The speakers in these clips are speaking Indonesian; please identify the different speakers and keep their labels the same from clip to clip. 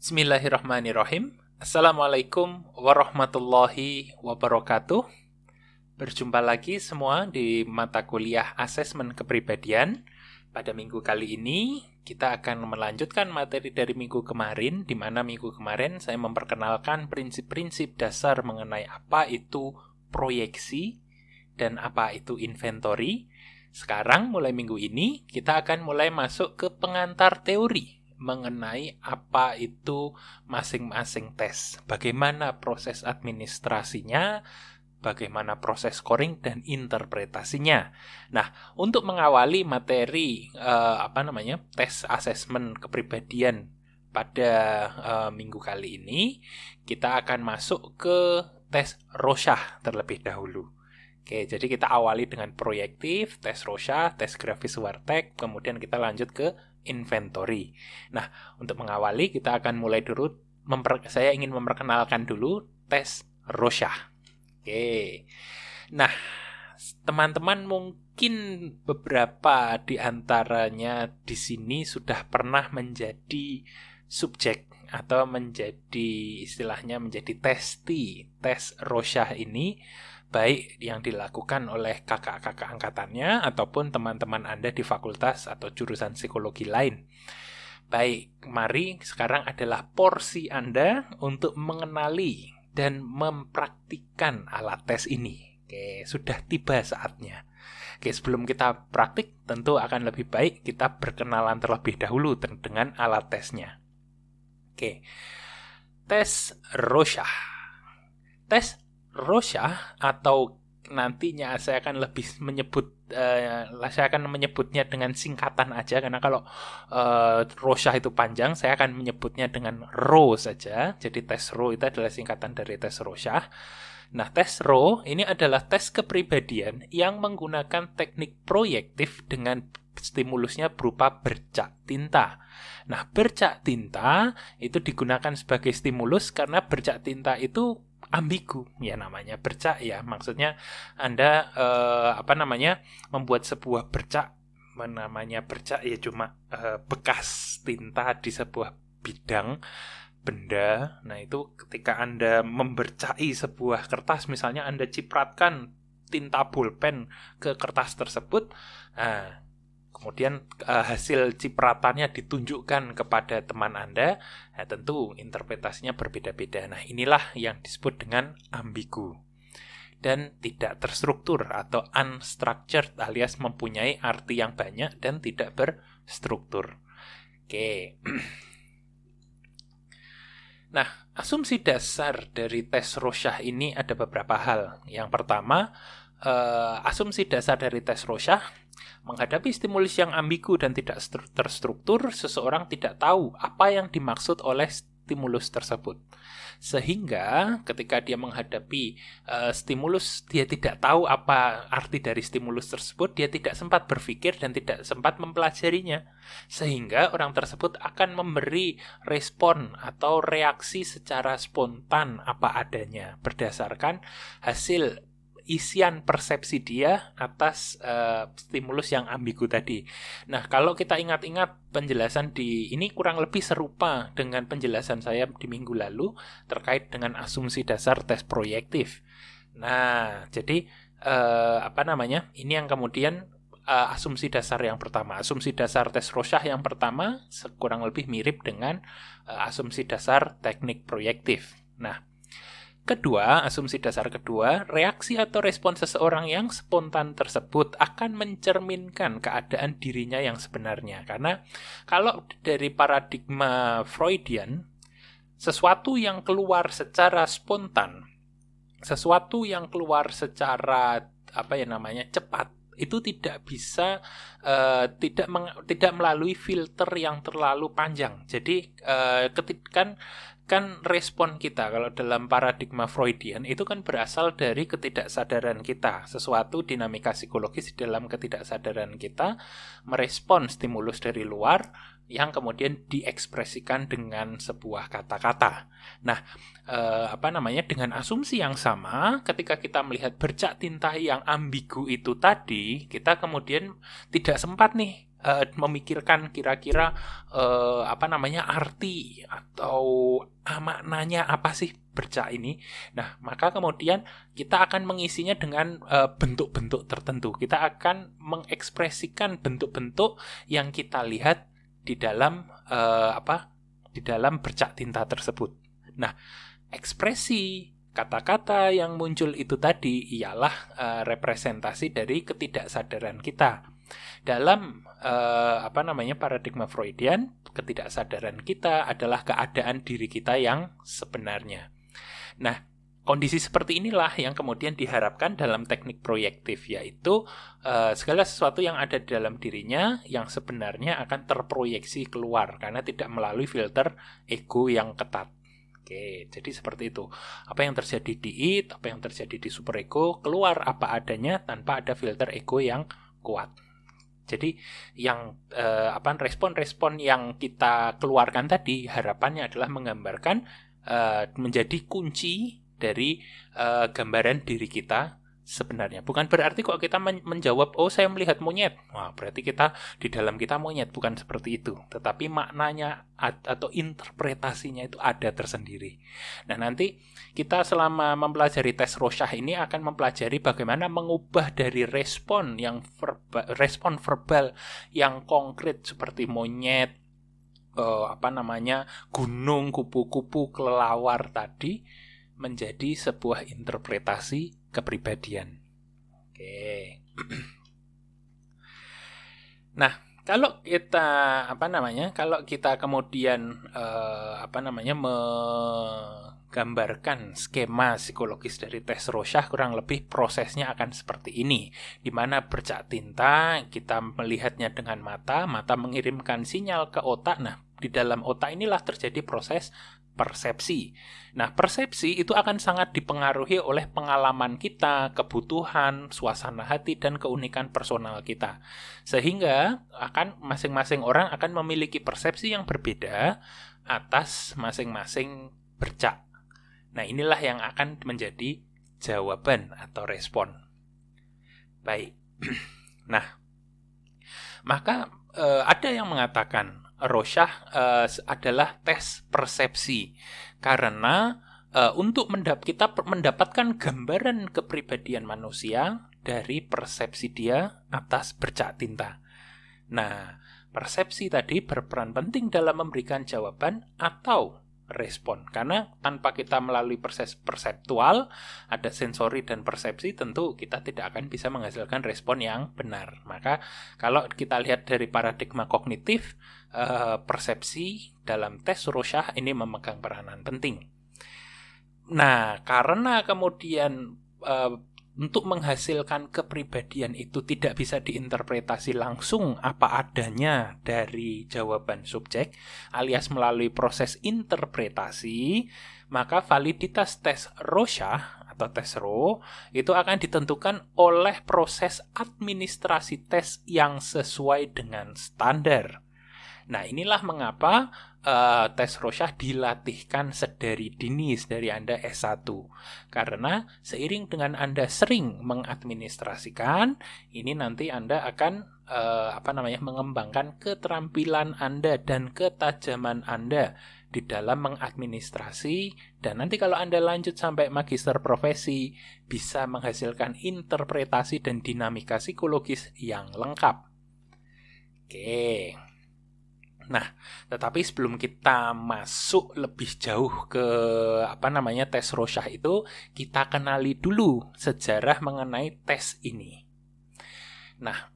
Speaker 1: Bismillahirrahmanirrahim. Assalamualaikum warahmatullahi wabarakatuh. Berjumpa lagi semua di mata kuliah Asesmen Kepribadian. Pada minggu kali ini, kita akan melanjutkan materi dari minggu kemarin, di mana minggu kemarin saya memperkenalkan prinsip-prinsip dasar mengenai apa itu proyeksi dan apa itu inventory. Sekarang, mulai minggu ini, kita akan mulai masuk ke pengantar teori mengenai apa itu masing-masing tes, bagaimana proses administrasinya, bagaimana proses scoring dan interpretasinya. Nah, untuk mengawali materi uh, apa namanya tes asesmen kepribadian pada uh, minggu kali ini, kita akan masuk ke tes Rorschach terlebih dahulu. Oke, jadi kita awali dengan proyektif, tes Rorschach, tes grafis Wartek, kemudian kita lanjut ke inventory. Nah, untuk mengawali kita akan mulai dulu memper, saya ingin memperkenalkan dulu tes Rorschach. Oke. Nah, teman-teman mungkin beberapa di antaranya di sini sudah pernah menjadi subjek atau menjadi istilahnya menjadi testi tes Rorschach ini baik yang dilakukan oleh kakak-kakak angkatannya ataupun teman-teman Anda di fakultas atau jurusan psikologi lain. Baik, mari sekarang adalah porsi Anda untuk mengenali dan mempraktikkan alat tes ini. Oke, sudah tiba saatnya. Oke, sebelum kita praktik, tentu akan lebih baik kita berkenalan terlebih dahulu dengan alat tesnya. Oke, tes Rorschach. Tes Rosha atau nantinya saya akan lebih menyebut uh, saya akan menyebutnya dengan singkatan aja. Karena kalau uh, Rosha itu panjang saya akan menyebutnya dengan Ro saja. Jadi tes Ro itu adalah singkatan dari tes Rosha nah tes Ro ini adalah tes kepribadian yang menggunakan teknik proyektif dengan stimulusnya berupa bercak tinta. Nah, bercak tinta itu digunakan sebagai stimulus karena bercak tinta itu ambigu. Ya namanya bercak ya. Maksudnya anda eh, apa namanya membuat sebuah bercak. Namanya bercak ya cuma eh, bekas tinta di sebuah bidang benda. Nah itu ketika anda membercai sebuah kertas misalnya anda cipratkan tinta pulpen ke kertas tersebut nah, kemudian uh, hasil cipratannya ditunjukkan kepada teman Anda, ya tentu interpretasinya berbeda-beda. Nah, inilah yang disebut dengan ambigu dan tidak terstruktur atau unstructured alias mempunyai arti yang banyak dan tidak berstruktur. Oke. Nah, asumsi dasar dari tes Rorschach ini ada beberapa hal. Yang pertama, uh, asumsi dasar dari tes Rorschach Menghadapi stimulus yang ambigu dan tidak terstruktur, seseorang tidak tahu apa yang dimaksud oleh stimulus tersebut. Sehingga ketika dia menghadapi uh, stimulus, dia tidak tahu apa arti dari stimulus tersebut, dia tidak sempat berpikir dan tidak sempat mempelajarinya. Sehingga orang tersebut akan memberi respon atau reaksi secara spontan apa adanya berdasarkan hasil isian persepsi dia atas uh, stimulus yang ambigu tadi. Nah, kalau kita ingat-ingat penjelasan di ini kurang lebih serupa dengan penjelasan saya di minggu lalu terkait dengan asumsi dasar tes proyektif. Nah, jadi uh, apa namanya? Ini yang kemudian uh, asumsi dasar yang pertama. Asumsi dasar tes Rorschach yang pertama kurang lebih mirip dengan uh, asumsi dasar teknik proyektif. Nah, Kedua, asumsi dasar kedua, reaksi atau respon seseorang yang spontan tersebut akan mencerminkan keadaan dirinya yang sebenarnya. Karena kalau dari paradigma Freudian, sesuatu yang keluar secara spontan, sesuatu yang keluar secara apa ya namanya cepat itu tidak bisa uh, tidak meng, tidak melalui filter yang terlalu panjang. Jadi uh, ketika kan respon kita kalau dalam paradigma Freudian itu kan berasal dari ketidaksadaran kita. Sesuatu dinamika psikologis di dalam ketidaksadaran kita merespon stimulus dari luar yang kemudian diekspresikan dengan sebuah kata-kata. Nah, eh, apa namanya? Dengan asumsi yang sama, ketika kita melihat bercak tinta yang ambigu itu tadi, kita kemudian tidak sempat nih uh, memikirkan kira-kira uh, apa namanya arti atau maknanya apa sih bercak ini. Nah, maka kemudian kita akan mengisinya dengan bentuk-bentuk uh, tertentu. Kita akan mengekspresikan bentuk-bentuk yang kita lihat di dalam uh, apa? di dalam bercak tinta tersebut. Nah, ekspresi kata-kata yang muncul itu tadi ialah uh, representasi dari ketidaksadaran kita. Dalam uh, apa namanya paradigma Freudian, ketidaksadaran kita adalah keadaan diri kita yang sebenarnya. Nah, kondisi seperti inilah yang kemudian diharapkan dalam teknik proyektif yaitu uh, segala sesuatu yang ada di dalam dirinya yang sebenarnya akan terproyeksi keluar karena tidak melalui filter ego yang ketat. Oke, jadi seperti itu. Apa yang terjadi di it, apa yang terjadi di superego, keluar apa adanya tanpa ada filter ego yang kuat. Jadi yang eh, apa respon-respon yang kita keluarkan tadi harapannya adalah menggambarkan eh, menjadi kunci dari eh, gambaran diri kita sebenarnya. Bukan berarti kok kita menjawab, oh saya melihat monyet. Wah, berarti kita di dalam kita monyet. Bukan seperti itu. Tetapi maknanya atau interpretasinya itu ada tersendiri. Nah, nanti kita selama mempelajari tes Rorschach ini akan mempelajari bagaimana mengubah dari respon yang verba, respon verbal yang konkret seperti monyet, uh, apa namanya, gunung, kupu-kupu, kelelawar tadi menjadi sebuah interpretasi kepribadian. Oke. Nah, kalau kita apa namanya? Kalau kita kemudian eh, apa namanya menggambarkan skema psikologis dari tes Rorschach kurang lebih prosesnya akan seperti ini. Di mana bercak tinta kita melihatnya dengan mata, mata mengirimkan sinyal ke otak. Nah, di dalam otak inilah terjadi proses persepsi. Nah, persepsi itu akan sangat dipengaruhi oleh pengalaman kita, kebutuhan, suasana hati, dan keunikan personal kita. Sehingga akan masing-masing orang akan memiliki persepsi yang berbeda atas masing-masing bercak. Nah, inilah yang akan menjadi jawaban atau respon. Baik. Nah, maka eh, ada yang mengatakan Rorschach uh, adalah tes persepsi karena uh, untuk mendap kita mendapatkan gambaran kepribadian manusia dari persepsi dia atas bercak tinta. Nah, persepsi tadi berperan penting dalam memberikan jawaban atau respon. Karena tanpa kita melalui proses perseptual ada sensori dan persepsi tentu kita tidak akan bisa menghasilkan respon yang benar. Maka kalau kita lihat dari paradigma kognitif uh, persepsi dalam tes Rorschach ini memegang peranan penting. Nah karena kemudian uh, untuk menghasilkan kepribadian itu tidak bisa diinterpretasi langsung apa adanya dari jawaban subjek alias melalui proses interpretasi, maka validitas tes Rorschach atau tes Ro itu akan ditentukan oleh proses administrasi tes yang sesuai dengan standar. Nah, inilah mengapa uh, tes Rorschach dilatihkan sedari dini dari Anda S1. Karena seiring dengan Anda sering mengadministrasikan, ini nanti Anda akan uh, apa namanya mengembangkan keterampilan Anda dan ketajaman Anda di dalam mengadministrasi dan nanti kalau Anda lanjut sampai magister profesi bisa menghasilkan interpretasi dan dinamika psikologis yang lengkap. Oke. Nah, tetapi sebelum kita masuk lebih jauh ke apa namanya tes Rorschach itu, kita kenali dulu sejarah mengenai tes ini. Nah,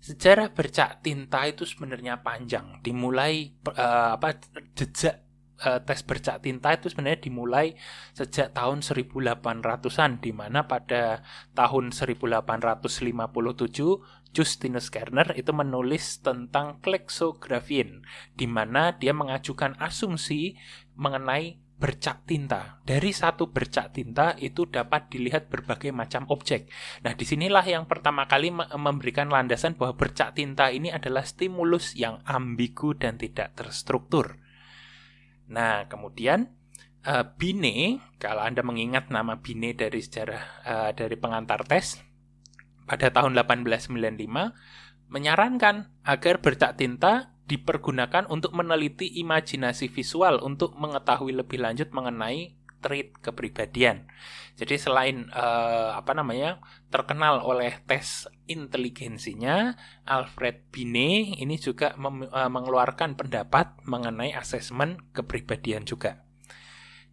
Speaker 1: sejarah bercak tinta itu sebenarnya panjang. Dimulai uh, apa jejak uh, tes bercak tinta itu sebenarnya dimulai sejak tahun 1800-an di mana pada tahun 1857 Justinus Kerner itu menulis tentang klexografin, di mana dia mengajukan asumsi mengenai bercak tinta. Dari satu bercak tinta itu dapat dilihat berbagai macam objek. Nah, di sinilah yang pertama kali memberikan landasan bahwa bercak tinta ini adalah stimulus yang ambigu dan tidak terstruktur. Nah, kemudian uh, Bine, kalau Anda mengingat nama Bine dari sejarah uh, dari pengantar tes, pada tahun 1895 menyarankan agar bercak tinta dipergunakan untuk meneliti imajinasi visual untuk mengetahui lebih lanjut mengenai trait kepribadian. Jadi selain uh, apa namanya terkenal oleh tes inteligensinya, Alfred Binet ini juga uh, mengeluarkan pendapat mengenai asesmen kepribadian juga.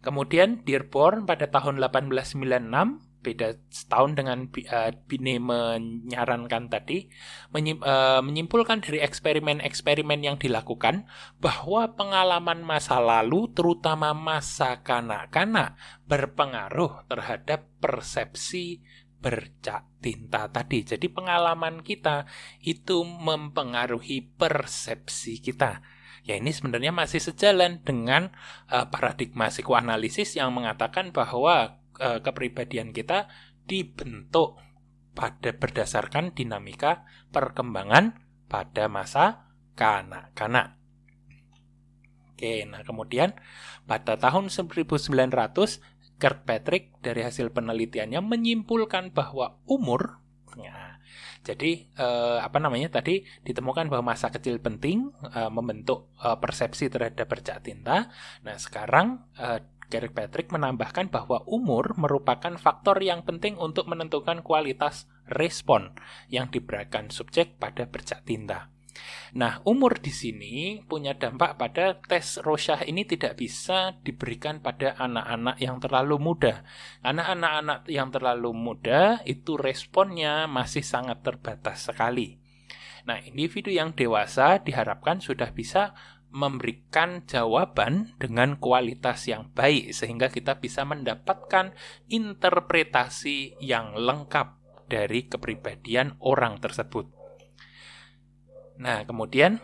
Speaker 1: Kemudian Dearborn pada tahun 1896 beda setahun dengan uh, Bine menyarankan tadi uh, menyimpulkan dari eksperimen-eksperimen yang dilakukan bahwa pengalaman masa lalu terutama masa kanak-kanak berpengaruh terhadap persepsi bercak tinta tadi. Jadi pengalaman kita itu mempengaruhi persepsi kita. Ya ini sebenarnya masih sejalan dengan uh, paradigma psikoanalisis yang mengatakan bahwa uh, kepribadian kita dibentuk pada berdasarkan dinamika perkembangan pada masa kanak-kanak. Oke, nah kemudian pada tahun 1900 Kirkpatrick dari hasil penelitiannya menyimpulkan bahwa umur ya, jadi eh, apa namanya tadi ditemukan bahwa masa kecil penting eh, membentuk eh, persepsi terhadap bercak tinta. Nah, sekarang eh, Kirkpatrick menambahkan bahwa umur merupakan faktor yang penting untuk menentukan kualitas respon yang diberikan subjek pada bercak tinta. Nah, umur di sini punya dampak pada tes Rorschach ini tidak bisa diberikan pada anak-anak yang terlalu muda. Karena anak-anak yang terlalu muda itu responnya masih sangat terbatas sekali. Nah, individu yang dewasa diharapkan sudah bisa memberikan jawaban dengan kualitas yang baik sehingga kita bisa mendapatkan interpretasi yang lengkap dari kepribadian orang tersebut. Nah, kemudian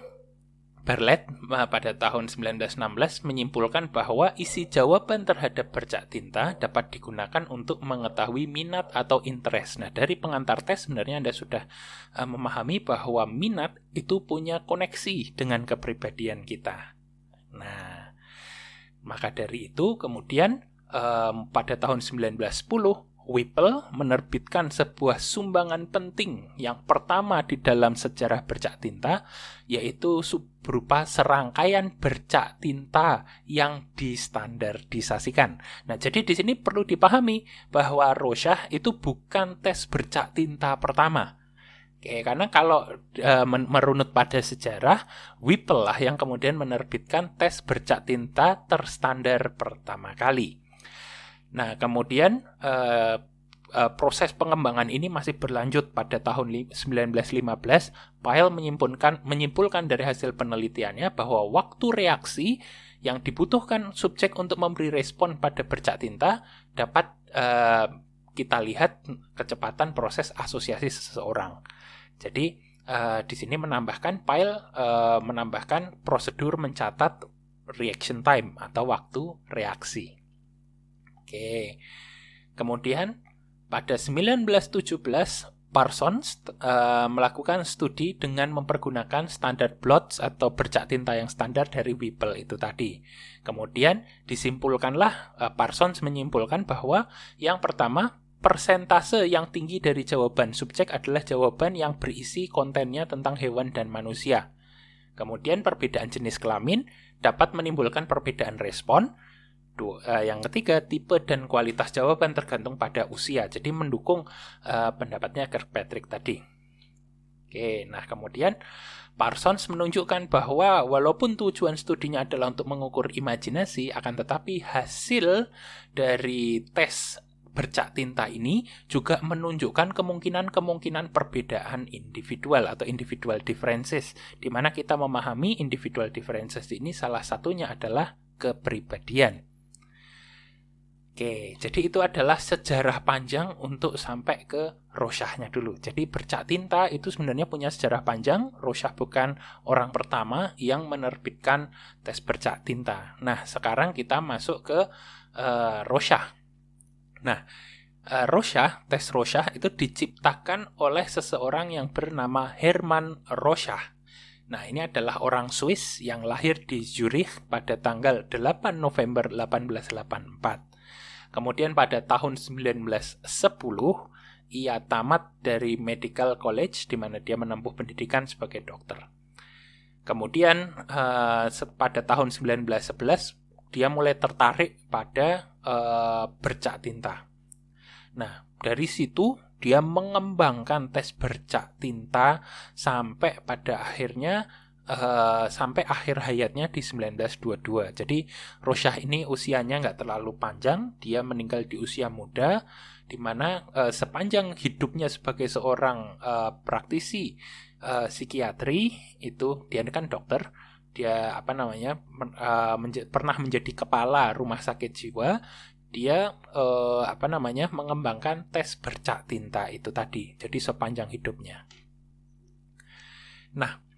Speaker 1: Berlet eh, pada tahun 1916 menyimpulkan bahwa isi jawaban terhadap bercak tinta dapat digunakan untuk mengetahui minat atau interest. Nah, dari pengantar tes sebenarnya Anda sudah uh, memahami bahwa minat itu punya koneksi dengan kepribadian kita. Nah, maka dari itu kemudian um, pada tahun 1910 Whipple menerbitkan sebuah sumbangan penting yang pertama di dalam sejarah bercak tinta, yaitu berupa serangkaian bercak tinta yang distandardisasikan. Nah, jadi di sini perlu dipahami bahwa Rorschach itu bukan tes bercak tinta pertama. Oke, karena kalau e, merunut pada sejarah, Whipple lah yang kemudian menerbitkan tes bercak tinta terstandar pertama kali. Nah, kemudian uh, uh, proses pengembangan ini masih berlanjut pada tahun 1915. Pyle menyimpulkan menyimpulkan dari hasil penelitiannya bahwa waktu reaksi yang dibutuhkan subjek untuk memberi respon pada bercak tinta dapat uh, kita lihat kecepatan proses asosiasi seseorang. Jadi uh, di sini menambahkan Pyle uh, menambahkan prosedur mencatat reaction time atau waktu reaksi. Oke. Kemudian pada 1917 Parsons uh, melakukan studi dengan mempergunakan standar blots atau bercak tinta yang standar dari Whipple itu tadi. Kemudian disimpulkanlah uh, Parsons menyimpulkan bahwa yang pertama persentase yang tinggi dari jawaban subjek adalah jawaban yang berisi kontennya tentang hewan dan manusia. Kemudian perbedaan jenis kelamin dapat menimbulkan perbedaan respon uh, yang ketiga, tipe dan kualitas jawaban tergantung pada usia. Jadi mendukung uh, pendapatnya Kirkpatrick tadi. Oke, nah kemudian Parsons menunjukkan bahwa walaupun tujuan studinya adalah untuk mengukur imajinasi, akan tetapi hasil dari tes bercak tinta ini juga menunjukkan kemungkinan-kemungkinan perbedaan individual atau individual differences, di mana kita memahami individual differences ini salah satunya adalah kepribadian. Oke, jadi itu adalah sejarah panjang untuk sampai ke Rosyahnya dulu. Jadi bercak tinta itu sebenarnya punya sejarah panjang. Rosyah bukan orang pertama yang menerbitkan tes bercak tinta. Nah, sekarang kita masuk ke uh, Rosyah. Nah, uh, Rosyah, tes Rosyah itu diciptakan oleh seseorang yang bernama Hermann Rosyah. Nah, ini adalah orang Swiss yang lahir di Zurich pada tanggal 8 November 1884. Kemudian pada tahun 1910 ia tamat dari Medical College di mana dia menempuh pendidikan sebagai dokter. Kemudian uh, pada tahun 1911 dia mulai tertarik pada uh, bercak tinta. Nah, dari situ dia mengembangkan tes bercak tinta sampai pada akhirnya uh, sampai akhir hayatnya di 1922. Jadi Rosyah ini usianya nggak terlalu panjang, dia meninggal di usia muda, di mana uh, sepanjang hidupnya sebagai seorang uh, praktisi uh, psikiatri itu dia kan dokter, dia apa namanya men, uh, pernah menjadi kepala rumah sakit jiwa. Dia uh, apa namanya mengembangkan tes bercak tinta itu tadi. Jadi sepanjang hidupnya. Nah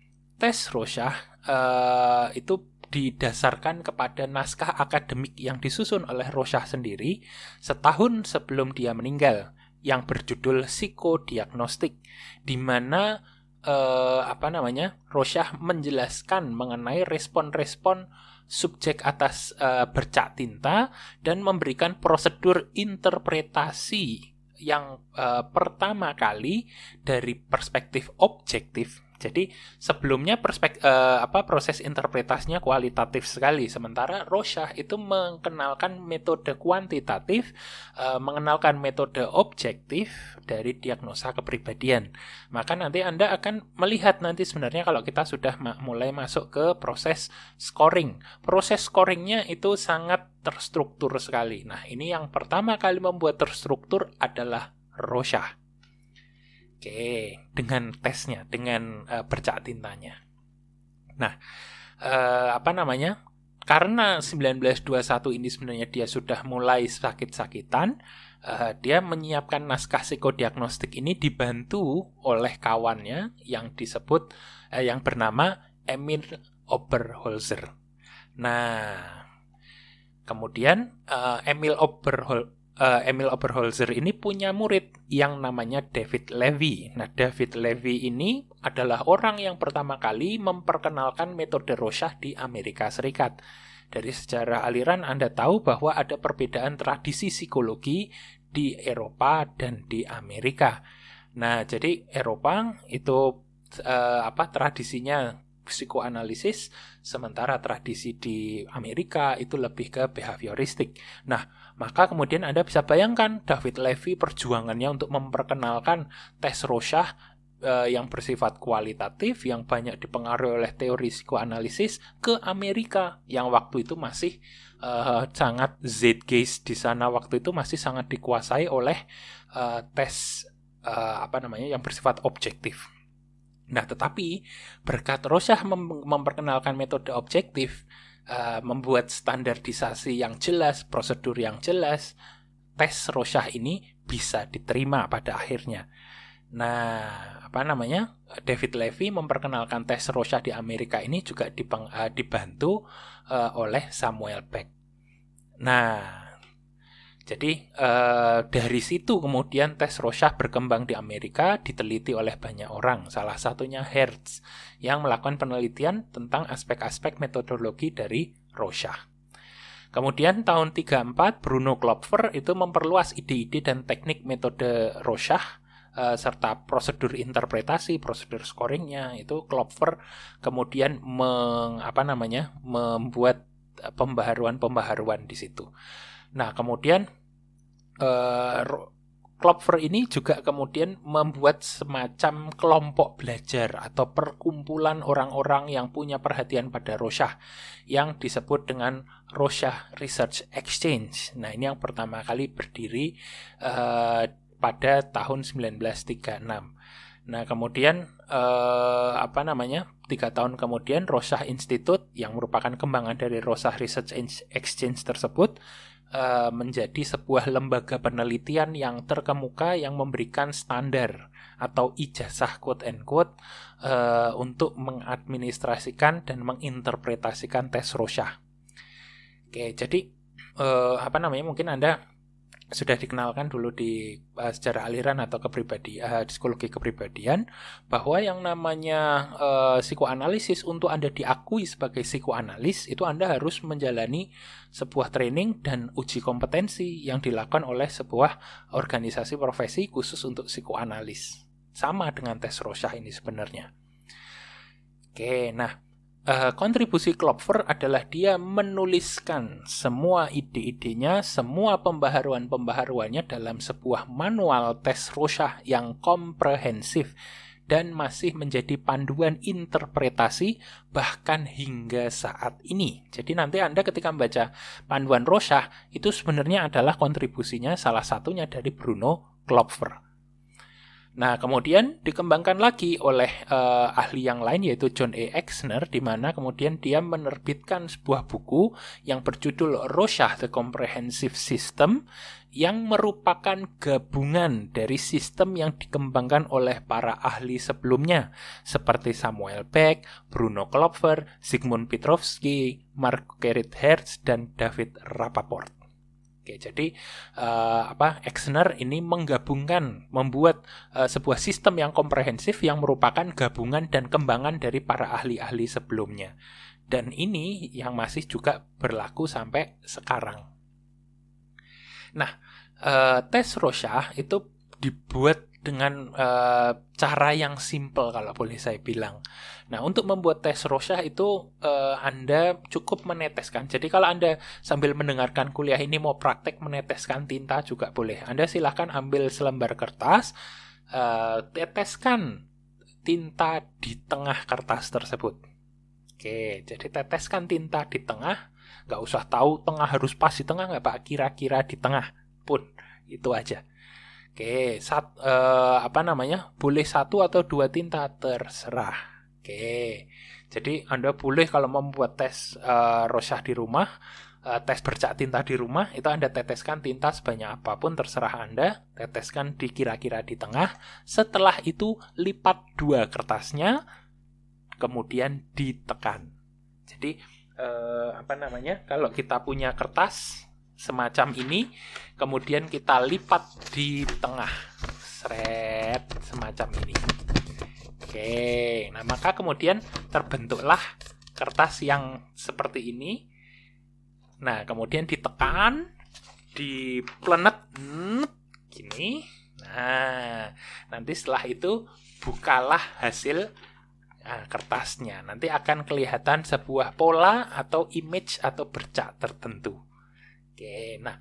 Speaker 1: tes Rosyah uh, itu didasarkan kepada naskah akademik yang disusun oleh Rosyah sendiri setahun sebelum dia meninggal yang berjudul psikodiagnostik di mana uh, apa namanya Rosyah menjelaskan mengenai respon-respon subjek atas uh, bercak tinta dan memberikan prosedur interpretasi yang uh, pertama kali dari perspektif objektif jadi sebelumnya perspek uh, apa proses interpretasinya kualitatif sekali, sementara Rosyah itu mengenalkan metode kuantitatif, uh, mengenalkan metode objektif dari diagnosa kepribadian. Maka nanti Anda akan melihat nanti sebenarnya kalau kita sudah ma mulai masuk ke proses scoring. Proses scoringnya itu sangat terstruktur sekali. Nah, ini yang pertama kali membuat terstruktur adalah Rosyah. Oke, dengan tesnya, dengan uh, bercak tintanya. Nah, uh, apa namanya? Karena 1921 ini sebenarnya dia sudah mulai sakit-sakitan, uh, dia menyiapkan naskah psikodiagnostik ini dibantu oleh kawannya yang disebut uh, yang bernama Emil Oberholzer. Nah, kemudian uh, Emil Oberholzer uh, Emil Oberholzer ini punya murid yang namanya David Levy. Nah, David Levy ini adalah orang yang pertama kali memperkenalkan metode Rorschach di Amerika Serikat. Dari sejarah aliran Anda tahu bahwa ada perbedaan tradisi psikologi di Eropa dan di Amerika. Nah, jadi Eropa itu uh, apa tradisinya psikoanalisis, sementara tradisi di Amerika itu lebih ke behavioristik. Nah, maka kemudian Anda bisa bayangkan David Levy perjuangannya untuk memperkenalkan tes Rorschach eh, yang bersifat kualitatif yang banyak dipengaruhi oleh teori psikoanalisis ke Amerika yang waktu itu masih eh, sangat zeitgeist di sana waktu itu masih sangat dikuasai oleh eh, tes apa namanya yang bersifat objektif. Nah, tetapi berkat Rorschach mem memperkenalkan metode objektif, uh, membuat standarisasi yang jelas, prosedur yang jelas, tes Rorschach ini bisa diterima pada akhirnya. Nah, apa namanya? David Levy memperkenalkan tes Rorschach di Amerika ini juga uh, dibantu uh, oleh Samuel Beck. Nah, jadi uh, dari situ kemudian tes Rorschach berkembang di Amerika, diteliti oleh banyak orang. Salah satunya Hertz yang melakukan penelitian tentang aspek-aspek metodologi dari Rorschach. Kemudian tahun 34 Bruno Klopfer itu memperluas ide-ide dan teknik metode Rorschach uh, serta prosedur interpretasi, prosedur scoringnya itu Klopfer kemudian meng, apa namanya membuat pembaharuan-pembaharuan di situ. Nah, kemudian uh, Klopfer ini juga kemudian membuat semacam kelompok belajar atau perkumpulan orang-orang yang punya perhatian pada Rorschach yang disebut dengan Rorschach Research Exchange. Nah, ini yang pertama kali berdiri uh, pada tahun 1936. Nah, kemudian uh, apa namanya? Tiga tahun kemudian Rorschach Institute yang merupakan kembangan dari Rorschach Research Exchange tersebut uh, menjadi sebuah lembaga penelitian yang terkemuka yang memberikan standar atau ijazah quote and quote uh, untuk mengadministrasikan dan menginterpretasikan tes Rorschach. Oke, jadi uh, apa namanya? Mungkin Anda sudah dikenalkan dulu di uh, secara aliran atau kepribadian uh, psikologi kepribadian bahwa yang namanya uh, psikoanalisis untuk Anda diakui sebagai psikoanalis itu Anda harus menjalani sebuah training dan uji kompetensi yang dilakukan oleh sebuah organisasi profesi khusus untuk psikoanalis. Sama dengan tes Rorschach ini sebenarnya. Oke, nah uh, kontribusi Klopfer adalah dia menuliskan semua ide-idenya, semua pembaharuan-pembaharuannya dalam sebuah manual tes Rorschach yang komprehensif dan masih menjadi panduan interpretasi bahkan hingga saat ini. Jadi nanti Anda ketika membaca panduan Rorschach itu sebenarnya adalah kontribusinya salah satunya dari Bruno Klopfer. Nah, kemudian dikembangkan lagi oleh uh, ahli yang lain yaitu John A. Exner di mana kemudian dia menerbitkan sebuah buku yang berjudul Rorschach The Comprehensive System yang merupakan gabungan dari sistem yang dikembangkan oleh para ahli sebelumnya seperti Samuel Beck, Bruno Klopfer, Sigmund Petrovsky, Marguerite Hertz dan David Rappaport. Oke, jadi uh, apa Exner ini menggabungkan, membuat uh, sebuah sistem yang komprehensif yang merupakan gabungan dan kembangan dari para ahli-ahli sebelumnya. Dan ini yang masih juga berlaku sampai sekarang. Nah, uh, tes Rorschach itu dibuat dengan uh, cara yang simple kalau boleh saya bilang. Nah, untuk membuat tes Rorschach itu uh, Anda cukup meneteskan. Jadi kalau Anda sambil mendengarkan kuliah ini mau praktek meneteskan tinta juga boleh. Anda silahkan ambil selembar kertas, uh, teteskan tinta di tengah kertas tersebut. Oke, jadi teteskan tinta di tengah. Nggak usah tahu tengah harus pas di tengah nggak Pak? Kira-kira di tengah pun. Itu aja. Oke, sat, uh, apa namanya? Boleh satu atau dua tinta terserah. Oke, jadi Anda boleh kalau membuat tes uh, Rorschach di rumah, uh, tes bercak tinta di rumah, itu Anda teteskan tinta sebanyak apa pun terserah Anda, teteskan di kira-kira di tengah. Setelah itu lipat dua kertasnya, kemudian ditekan. Jadi uh, apa namanya? Kalau kita punya kertas semacam ini kemudian kita lipat di tengah. Seret semacam ini. Oke nah maka kemudian terbentuklah kertas yang seperti ini. Nah kemudian ditekan di planet gini. Nah nanti setelah itu bukalah hasil nah, kertasnya. Nanti akan kelihatan sebuah pola atau image atau bercak tertentu Oke, nah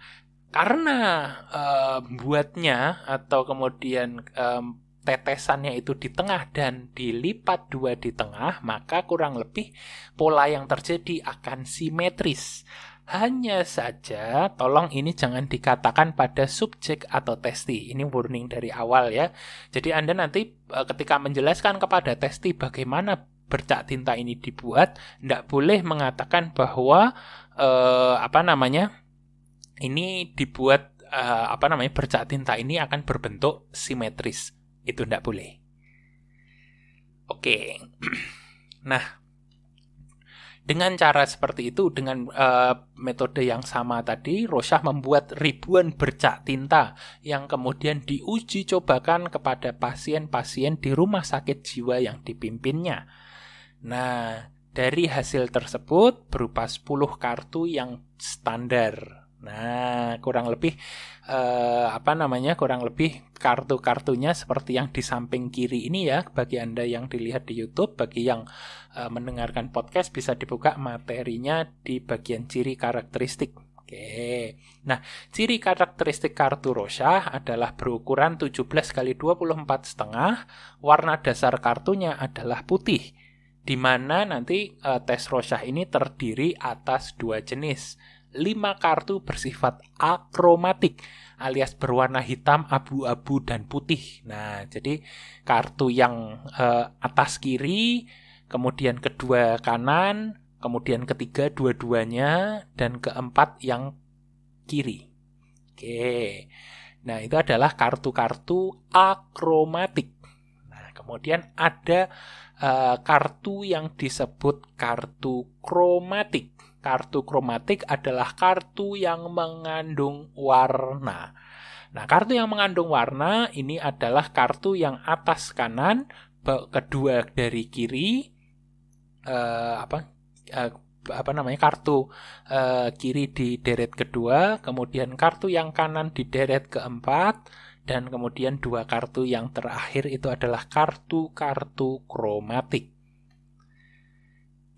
Speaker 1: karena uh, buatnya atau kemudian um, tetesannya itu di tengah dan dilipat dua di tengah, maka kurang lebih pola yang terjadi akan simetris. Hanya saja, tolong ini jangan dikatakan pada subjek atau testi. Ini warning dari awal ya. Jadi Anda nanti uh, ketika menjelaskan kepada testi bagaimana bercak tinta ini dibuat, tidak boleh mengatakan bahwa uh, apa namanya ini dibuat uh, apa namanya bercak tinta ini akan berbentuk simetris. Itu tidak boleh. Oke. Nah, dengan cara seperti itu, dengan uh, metode yang sama tadi, Rorschach membuat ribuan bercak tinta yang kemudian diuji cobakan kepada pasien-pasien di rumah sakit jiwa yang dipimpinnya. Nah, dari hasil tersebut berupa 10 kartu yang standar Nah, kurang lebih eh, apa namanya? Kurang lebih kartu-kartunya seperti yang di samping kiri ini ya. Bagi Anda yang dilihat di YouTube, bagi yang eh, mendengarkan podcast bisa dibuka materinya di bagian ciri karakteristik. Oke. Nah, ciri karakteristik kartu Rorschach adalah berukuran 17 kali 24 setengah. Warna dasar kartunya adalah putih. Di mana nanti uh, tes Rorschach ini terdiri atas dua jenis 5 kartu bersifat akromatik alias berwarna hitam, abu-abu, dan putih. Nah, jadi kartu yang eh, atas kiri, kemudian kedua kanan, kemudian ketiga dua-duanya, dan keempat yang kiri. Oke, nah itu adalah kartu-kartu akromatik. Nah, kemudian ada uh, kartu yang disebut kartu kromatik. Kartu kromatik adalah kartu yang mengandung warna. Nah, kartu yang mengandung warna ini adalah kartu yang atas kanan, kedua dari kiri, uh, apa uh, apa namanya kartu uh, kiri di deret kedua, kemudian kartu yang kanan di deret keempat, dan kemudian dua kartu yang terakhir itu adalah kartu-kartu kromatik.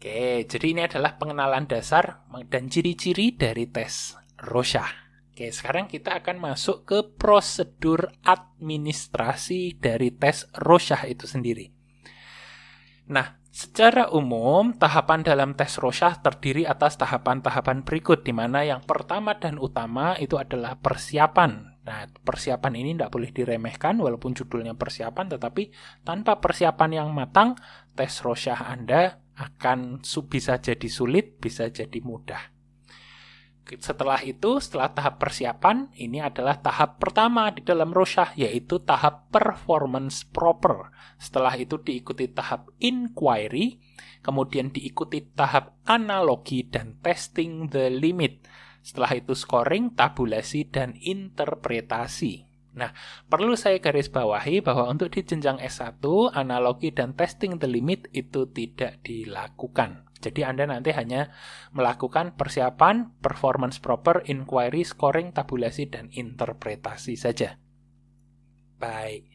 Speaker 1: Oke, jadi ini adalah pengenalan dasar dan ciri-ciri dari tes Rorschach. Oke, sekarang kita akan masuk ke prosedur administrasi dari tes Rorschach itu sendiri. Nah, secara umum, tahapan dalam tes Rorschach terdiri atas tahapan-tahapan berikut, di mana yang pertama dan utama itu adalah persiapan. Nah, persiapan ini tidak boleh diremehkan, walaupun judulnya persiapan, tetapi tanpa persiapan yang matang, tes Rorschach Anda akan bisa jadi sulit, bisa jadi mudah. Setelah itu, setelah tahap persiapan, ini adalah tahap pertama di dalam Rosyah, yaitu tahap performance proper. Setelah itu diikuti tahap inquiry, kemudian diikuti tahap analogi dan testing the limit. Setelah itu scoring, tabulasi, dan interpretasi. Nah, perlu saya garis bawahi bahwa untuk di jenjang S1, analogi dan testing the limit itu tidak dilakukan. Jadi Anda nanti hanya melakukan persiapan, performance proper, inquiry, scoring, tabulasi, dan interpretasi saja. Baik.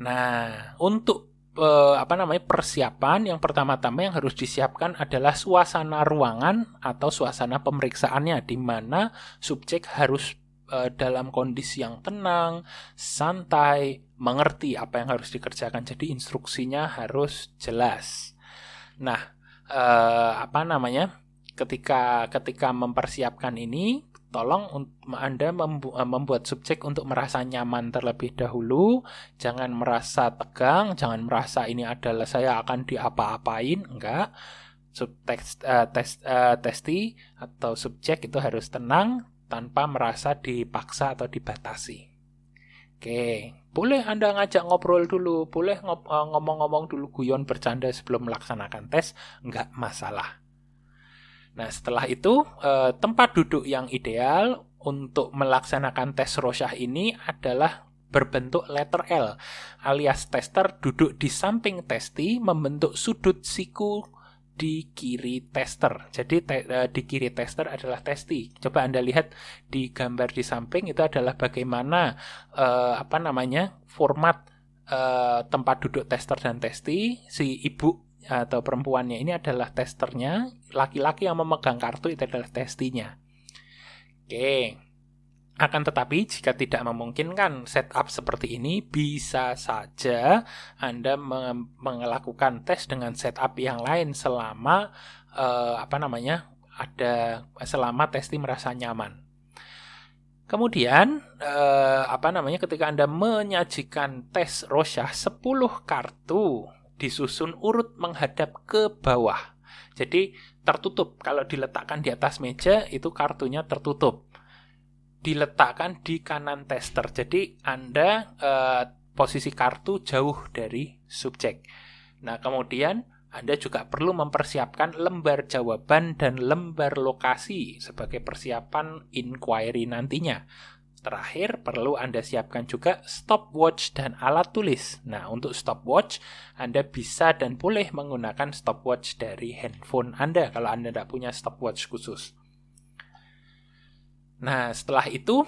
Speaker 1: Nah, untuk eh, apa namanya persiapan yang pertama-tama yang harus disiapkan adalah suasana ruangan atau suasana pemeriksaannya di mana subjek harus eh, dalam kondisi yang tenang, santai, mengerti apa yang harus dikerjakan. Jadi instruksinya harus jelas. Nah, uh, apa namanya ketika ketika mempersiapkan ini tolong Anda eh, membuat subjek untuk merasa nyaman terlebih dahulu, jangan merasa tegang, jangan merasa ini adalah saya akan diapa-apain, enggak. Subtext uh, tes, uh, testi atau subjek itu harus tenang tanpa merasa dipaksa atau dibatasi. Oke, boleh Anda ngajak ngobrol dulu, boleh eh, ngomong-ngomong dulu guyon bercanda sebelum melaksanakan tes, nggak masalah. Nah, setelah itu, eh, tempat duduk yang ideal untuk melaksanakan tes Rosyah ini adalah berbentuk letter L, alias tester duduk di samping testi membentuk sudut siku di kiri tester. Jadi te, uh, di kiri tester adalah testi. Coba Anda lihat di gambar di samping itu adalah bagaimana uh, apa namanya format uh, tempat duduk tester dan testi. Si ibu atau perempuannya ini adalah testernya, laki-laki yang memegang kartu itu adalah testinya. Oke. Akan tetapi, jika tidak memungkinkan setup seperti ini, bisa saja Anda melakukan tes dengan setup yang lain selama uh, apa namanya ada selama testi merasa nyaman. Kemudian, uh, apa namanya ketika Anda menyajikan tes Rorschach 10 kartu disusun urut menghadap ke bawah. Jadi tertutup kalau diletakkan di atas meja itu kartunya tertutup diletakkan di kanan tester. Jadi Anda eh, posisi kartu jauh dari subjek. Nah, kemudian Anda juga perlu mempersiapkan lembar jawaban dan lembar lokasi sebagai persiapan inquiry nantinya. Terakhir, perlu Anda siapkan juga stopwatch dan alat tulis. Nah, untuk stopwatch, Anda bisa dan boleh menggunakan stopwatch dari handphone Anda kalau Anda tidak punya stopwatch khusus. Nah, setelah itu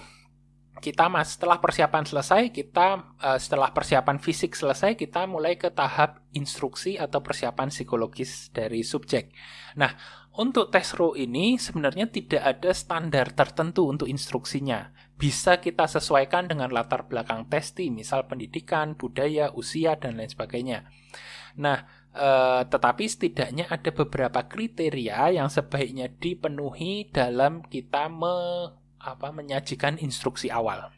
Speaker 1: kita mas setelah persiapan selesai kita uh, setelah persiapan fisik selesai kita mulai ke tahap instruksi atau persiapan psikologis dari subjek. Nah, untuk tes row ini sebenarnya tidak ada standar tertentu untuk instruksinya. Bisa kita sesuaikan dengan latar belakang testi, misal pendidikan, budaya, usia dan lain sebagainya. Nah, Uh, tetapi setidaknya ada beberapa kriteria yang sebaiknya dipenuhi dalam kita apa menyajikan instruksi awal.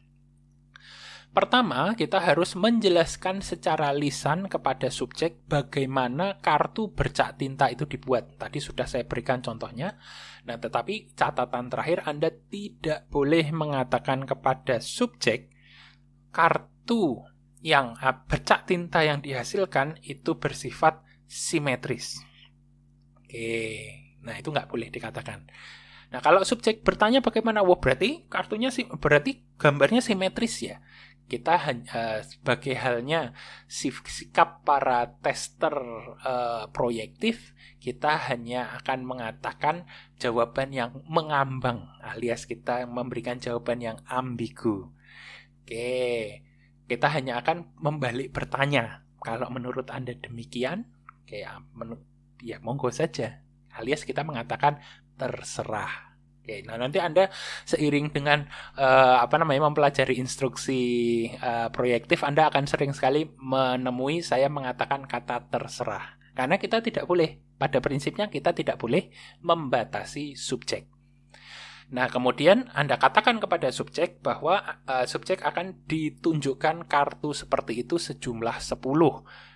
Speaker 1: Pertama, kita harus menjelaskan secara lisan kepada subjek bagaimana kartu bercak tinta itu dibuat. Tadi sudah saya berikan contohnya. Nah, tetapi catatan terakhir Anda tidak boleh mengatakan kepada subjek kartu yang ah, bercak tinta yang dihasilkan itu bersifat simetris. Oke. Nah, itu nggak boleh dikatakan. Nah, kalau subjek bertanya bagaimana, wah berarti kartunya sih berarti gambarnya simetris ya. Kita uh, sebagai halnya sikap para tester uh, proyektif, kita hanya akan mengatakan jawaban yang mengambang, alias kita memberikan jawaban yang ambigu. Oke, kita hanya akan membalik bertanya. Kalau menurut Anda demikian, kayak ya monggo saja. Alias kita mengatakan terserah. Oke, nah nanti Anda seiring dengan uh, apa namanya mempelajari instruksi uh, proyektif, Anda akan sering sekali menemui saya mengatakan kata terserah. Karena kita tidak boleh, pada prinsipnya kita tidak boleh membatasi subjek. Nah, kemudian Anda katakan kepada subjek bahwa uh, subjek akan ditunjukkan kartu seperti itu sejumlah 10.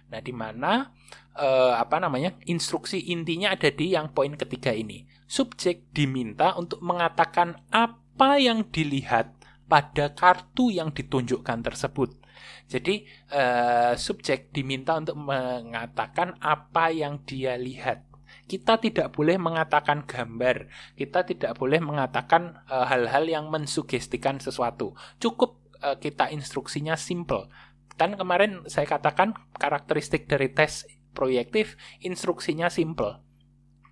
Speaker 1: Nah, di mana uh, apa namanya? instruksi intinya ada di yang poin ketiga ini. Subjek diminta untuk mengatakan apa yang dilihat pada kartu yang ditunjukkan tersebut. Jadi uh, subjek diminta untuk mengatakan apa yang dia lihat. Kita tidak boleh mengatakan gambar, kita tidak boleh mengatakan hal-hal uh, yang mensugestikan sesuatu. Cukup uh, kita instruksinya simple. Dan kemarin saya katakan karakteristik dari tes proyektif instruksinya simple.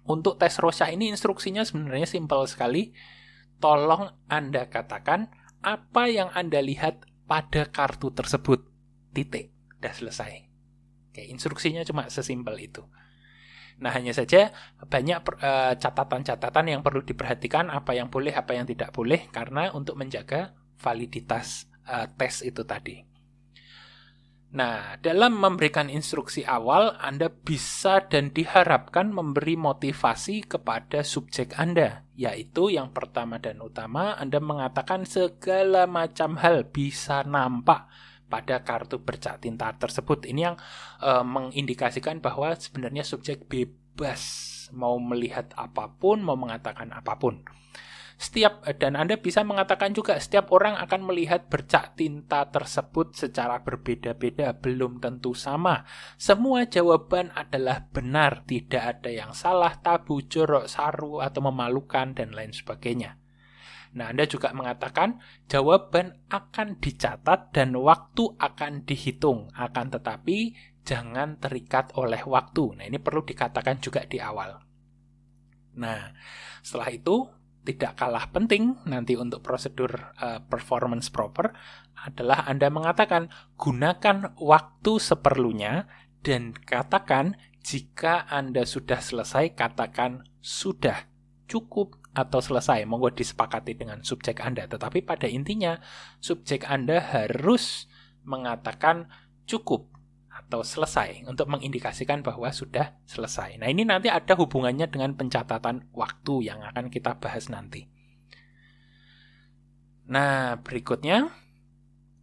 Speaker 1: Untuk tes Rosha ini instruksinya sebenarnya simple sekali. Tolong Anda katakan apa yang Anda lihat pada kartu tersebut. Titik. Sudah selesai. Oke, instruksinya cuma sesimpel itu. Nah, hanya saja banyak eh, catatan-catatan uh, yang perlu diperhatikan apa yang boleh, apa yang tidak boleh karena untuk menjaga validitas uh, tes itu tadi. Nah, dalam memberikan instruksi awal, Anda bisa dan diharapkan memberi motivasi kepada subjek Anda, yaitu yang pertama dan utama, Anda mengatakan segala macam hal bisa nampak pada kartu bercak tinta tersebut. Ini yang e, mengindikasikan bahwa sebenarnya subjek bebas mau melihat apa pun, mau mengatakan apa pun. Setiap dan Anda bisa mengatakan juga setiap orang akan melihat bercak tinta tersebut secara berbeda-beda, belum tentu sama. Semua jawaban adalah benar, tidak ada yang salah, tabu, jorok, saru atau memalukan dan lain sebagainya. Nah, Anda juga mengatakan jawaban akan dicatat dan waktu akan dihitung, akan tetapi jangan terikat oleh waktu. Nah, ini perlu dikatakan juga di awal. Nah, setelah itu tidak kalah penting nanti untuk prosedur uh, performance proper adalah Anda mengatakan gunakan waktu seperlunya dan katakan jika Anda sudah selesai katakan sudah cukup atau selesai. Monggo disepakati dengan subjek Anda. Tetapi pada intinya subjek Anda harus mengatakan cukup atau selesai untuk mengindikasikan bahwa sudah selesai. Nah, ini nanti ada hubungannya dengan pencatatan waktu yang akan kita bahas nanti. Nah, berikutnya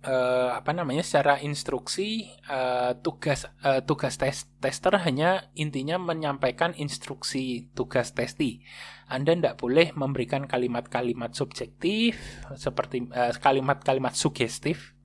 Speaker 1: eh, apa namanya secara instruksi eh, tugas eh, tugas tes, tester hanya intinya menyampaikan instruksi tugas testi. Anda tidak boleh memberikan kalimat-kalimat subjektif seperti eh, kalimat-kalimat sugestif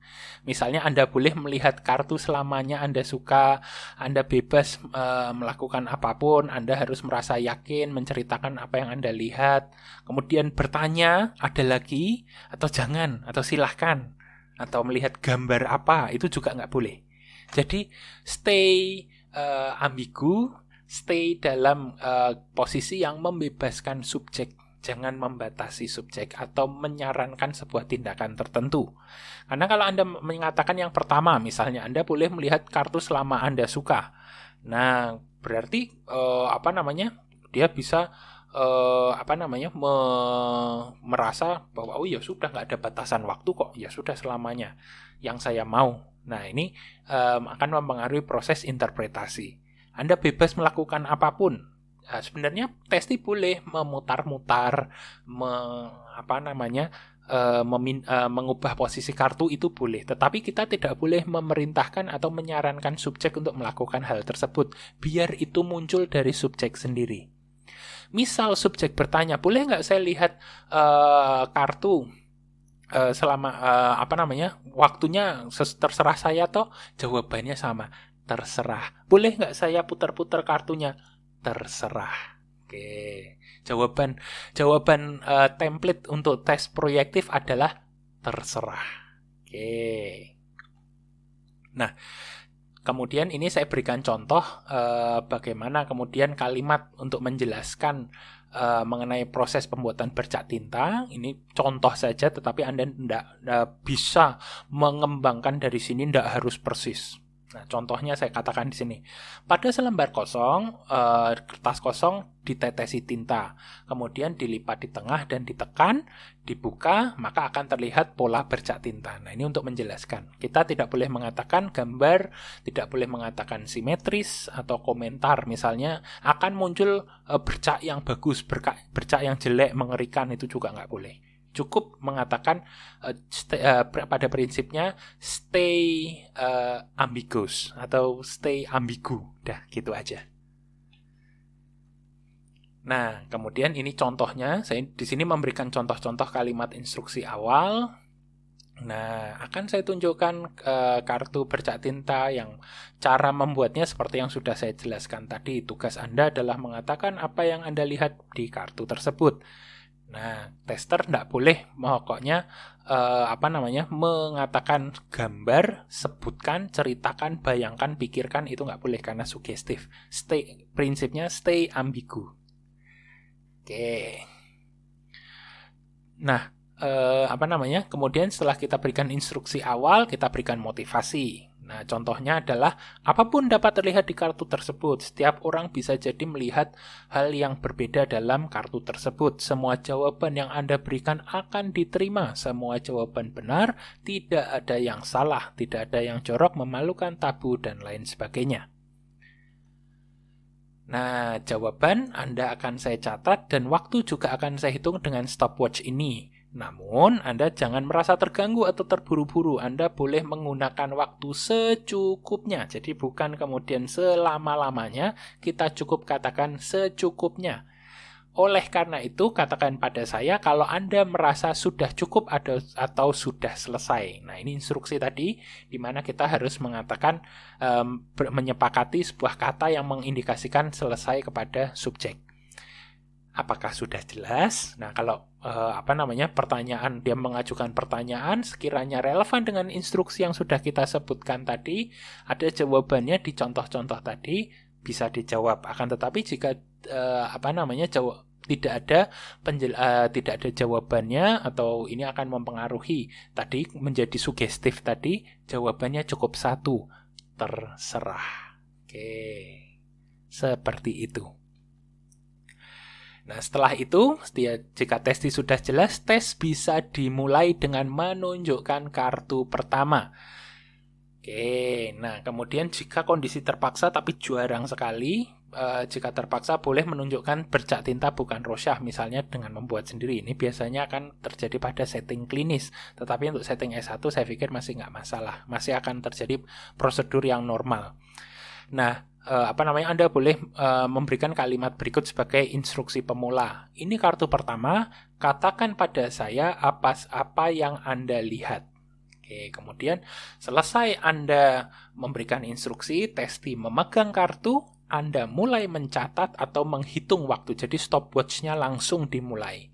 Speaker 1: Misalnya Anda boleh melihat kartu selamanya Anda suka, Anda bebas e, melakukan apa pun, Anda harus merasa yakin menceritakan apa yang Anda lihat. Kemudian bertanya, ada lagi atau jangan atau silahkan atau melihat gambar apa itu juga nggak boleh. Jadi stay uh, ambigu, stay dalam uh, posisi yang membebaskan subjek jangan membatasi subjek atau menyarankan sebuah tindakan tertentu. Karena kalau Anda mengatakan yang pertama, misalnya Anda boleh melihat kartu selama Anda suka. Nah, berarti uh, apa namanya? Dia bisa uh, apa namanya? Me merasa bahwa oh ya sudah nggak ada batasan waktu kok, ya sudah selamanya yang saya mau. Nah, ini um, akan mempengaruhi proses interpretasi. Anda bebas melakukan apa pun, Nah, sebenarnya testi boleh memutar-mutar, me, apa namanya, uh, memin, uh, mengubah posisi kartu itu boleh. Tetapi kita tidak boleh memerintahkan atau menyarankan subjek untuk melakukan hal tersebut. Biar itu muncul dari subjek sendiri. Misal subjek bertanya, boleh nggak saya lihat uh, kartu uh, selama uh, apa namanya waktunya terserah saya toh? Jawabannya sama, terserah. Boleh nggak saya putar-putar kartunya? Terserah. Oke. Jawaban jawaban uh, template untuk tes proyektif adalah terserah. Oke. Nah, kemudian ini saya berikan contoh uh, bagaimana kemudian kalimat untuk menjelaskan uh, mengenai proses pembuatan bercak tinta. Ini contoh saja, tetapi Anda tidak bisa mengembangkan dari sini, tidak harus persis. Nah, contohnya saya katakan di sini. Pada selembar kosong, uh, kertas kosong ditetesi tinta, kemudian dilipat di tengah dan ditekan, dibuka, maka akan terlihat pola bercak tinta. Nah, ini untuk menjelaskan. Kita tidak boleh mengatakan gambar, tidak boleh mengatakan simetris atau komentar. Misalnya akan muncul uh, bercak yang bagus, bercak, bercak yang jelek, mengerikan itu juga nggak boleh cukup mengatakan uh, stay, uh, pada prinsipnya stay uh, ambiguous atau stay ambigu, dah gitu aja. Nah, kemudian ini contohnya, saya di sini memberikan contoh-contoh kalimat instruksi awal. Nah, akan saya tunjukkan uh, kartu bercak tinta yang cara membuatnya seperti yang sudah saya jelaskan tadi. Tugas Anda adalah mengatakan apa yang Anda lihat di kartu tersebut. Nah, tester tidak boleh pokoknya uh, apa namanya mengatakan gambar, sebutkan, ceritakan, bayangkan, pikirkan itu nggak boleh karena sugestif. Stay prinsipnya stay ambigu. Oke. Nah, uh, apa namanya? Kemudian setelah kita berikan instruksi awal, kita berikan motivasi. Nah, contohnya adalah apa pun dapat terlihat di kartu tersebut. Setiap orang bisa jadi melihat hal yang berbeda dalam kartu tersebut. Semua jawaban yang Anda berikan akan diterima. Semua jawaban benar, tidak ada yang salah, tidak ada yang jorok, memalukan, tabu, dan lain sebagainya. Nah, jawaban Anda akan saya catat dan waktu juga akan saya hitung dengan stopwatch ini. Namun, Anda jangan merasa terganggu atau terburu-buru. Anda boleh menggunakan waktu secukupnya. Jadi bukan kemudian selama-lamanya, kita cukup katakan secukupnya. Oleh karena itu, katakan pada saya kalau Anda merasa sudah cukup atau sudah selesai. Nah, ini instruksi tadi di mana kita harus mengatakan um, menyepakati sebuah kata yang mengindikasikan selesai kepada subjek apakah sudah jelas? Nah, kalau uh, apa namanya pertanyaan dia mengajukan pertanyaan sekiranya relevan dengan instruksi yang sudah kita sebutkan tadi, ada jawabannya di contoh-contoh tadi bisa dijawab. Akan tetapi jika uh, apa namanya jawab tidak ada penjel, uh, tidak ada jawabannya atau ini akan mempengaruhi tadi menjadi sugestif tadi jawabannya cukup satu terserah. Oke. Seperti itu. Nah, setelah itu, jika tes sudah jelas, tes bisa dimulai dengan menunjukkan kartu pertama. Oke, nah kemudian jika kondisi terpaksa tapi jarang sekali, eh, jika terpaksa boleh menunjukkan bercak tinta bukan rosyah, misalnya dengan membuat sendiri. Ini biasanya akan terjadi pada setting klinis, tetapi untuk setting S1 saya pikir masih nggak masalah, masih akan terjadi prosedur yang normal. Nah, uh, apa namanya Anda boleh uh, memberikan kalimat berikut sebagai instruksi pemula. Ini kartu pertama, katakan pada saya apa apa yang Anda lihat. Oke, kemudian selesai Anda memberikan instruksi, testi memegang kartu, Anda mulai mencatat atau menghitung waktu. Jadi stopwatch-nya langsung dimulai.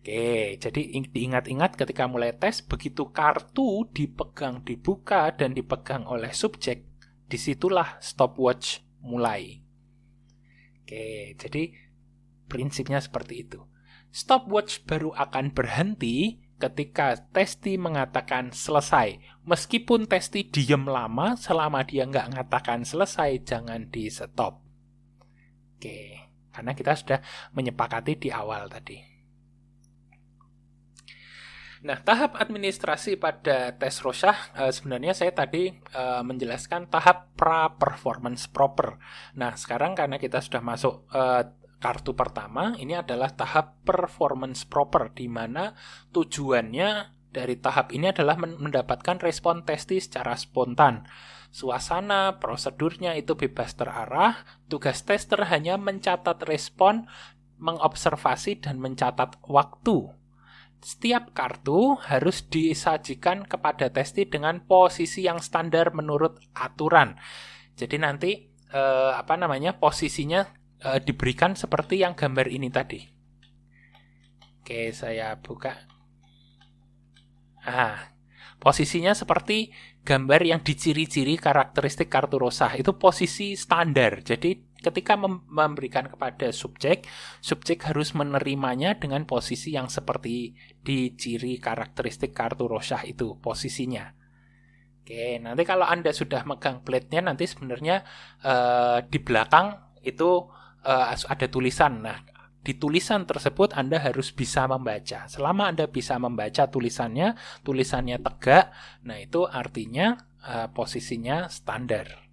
Speaker 1: Oke, jadi diingat-ingat ketika mulai tes, begitu kartu dipegang, dibuka, dan dipegang oleh subjek, di situlah stopwatch mulai. Oke, jadi prinsipnya seperti itu. Stopwatch baru akan berhenti ketika Testi mengatakan selesai. Meskipun Testi diem lama, selama dia nggak mengatakan selesai, jangan di stop. Oke, karena kita sudah menyepakati di awal tadi. Nah, tahap administrasi pada tes Rosyah uh, sebenarnya saya tadi uh, menjelaskan tahap pra-performance proper. Nah, sekarang karena kita sudah masuk uh, kartu pertama, ini adalah tahap performance proper di mana tujuannya dari tahap ini adalah mendapatkan respon testi secara spontan. Suasana, prosedurnya itu bebas terarah, tugas tester hanya mencatat respon, mengobservasi dan mencatat waktu setiap kartu harus disajikan kepada testi dengan posisi yang standar menurut aturan. Jadi nanti eh, apa namanya posisinya e, diberikan seperti yang gambar ini tadi. Oke, saya buka. Ah, posisinya seperti gambar yang diciri-ciri karakteristik kartu rosah itu posisi standar. Jadi ketika mem memberikan kepada subjek, subjek harus menerimanya dengan posisi yang seperti di ciri karakteristik kartu rosah itu posisinya. Oke, nanti kalau Anda sudah megang plate-nya nanti sebenarnya uh, di belakang itu uh, ada tulisan. Nah, di tulisan tersebut Anda harus bisa membaca. Selama Anda bisa membaca tulisannya, tulisannya tegak, nah itu artinya uh, posisinya standar.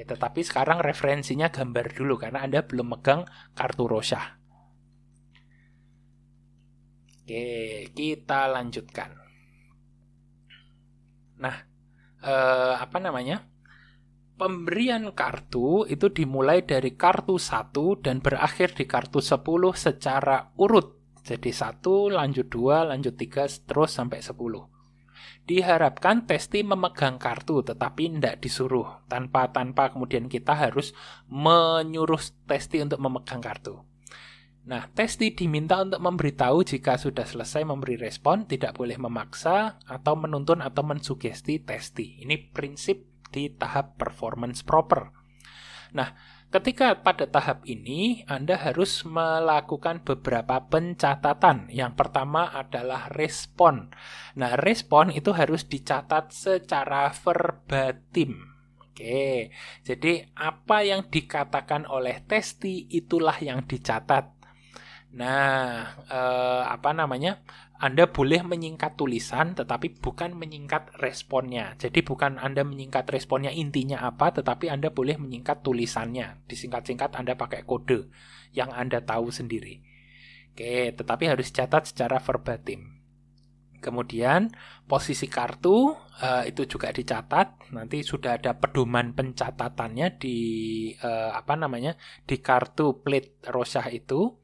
Speaker 1: Oke, tetapi sekarang referensinya gambar dulu karena Anda belum megang kartu Rosyah. Oke, kita lanjutkan. Nah, eh, apa namanya? Pemberian kartu itu dimulai dari kartu 1 dan berakhir di kartu 10 secara urut. Jadi 1, lanjut 2, lanjut 3, terus sampai 10. Diharapkan testi memegang kartu tetapi tidak disuruh. Tanpa tanpa kemudian kita harus menyuruh testi untuk memegang kartu. Nah, testi diminta untuk memberitahu jika sudah selesai memberi respon, tidak boleh memaksa atau menuntun atau mensugesti testi. Ini prinsip di tahap performance proper. Nah, ketika pada tahap ini Anda harus melakukan beberapa pencatatan. Yang pertama adalah respon. Nah, respon itu harus dicatat secara verbatim. Oke, jadi apa yang dikatakan oleh testi itulah yang dicatat. Nah, eh, apa namanya? Anda boleh menyingkat tulisan, tetapi bukan menyingkat responnya. Jadi bukan Anda menyingkat responnya intinya apa, tetapi Anda boleh menyingkat tulisannya. Disingkat-singkat Anda pakai kode yang Anda tahu sendiri. Oke, tetapi harus catat secara verbatim. Kemudian posisi kartu uh, itu juga dicatat. Nanti sudah ada pedoman pencatatannya di uh, apa namanya di kartu plate rosah itu.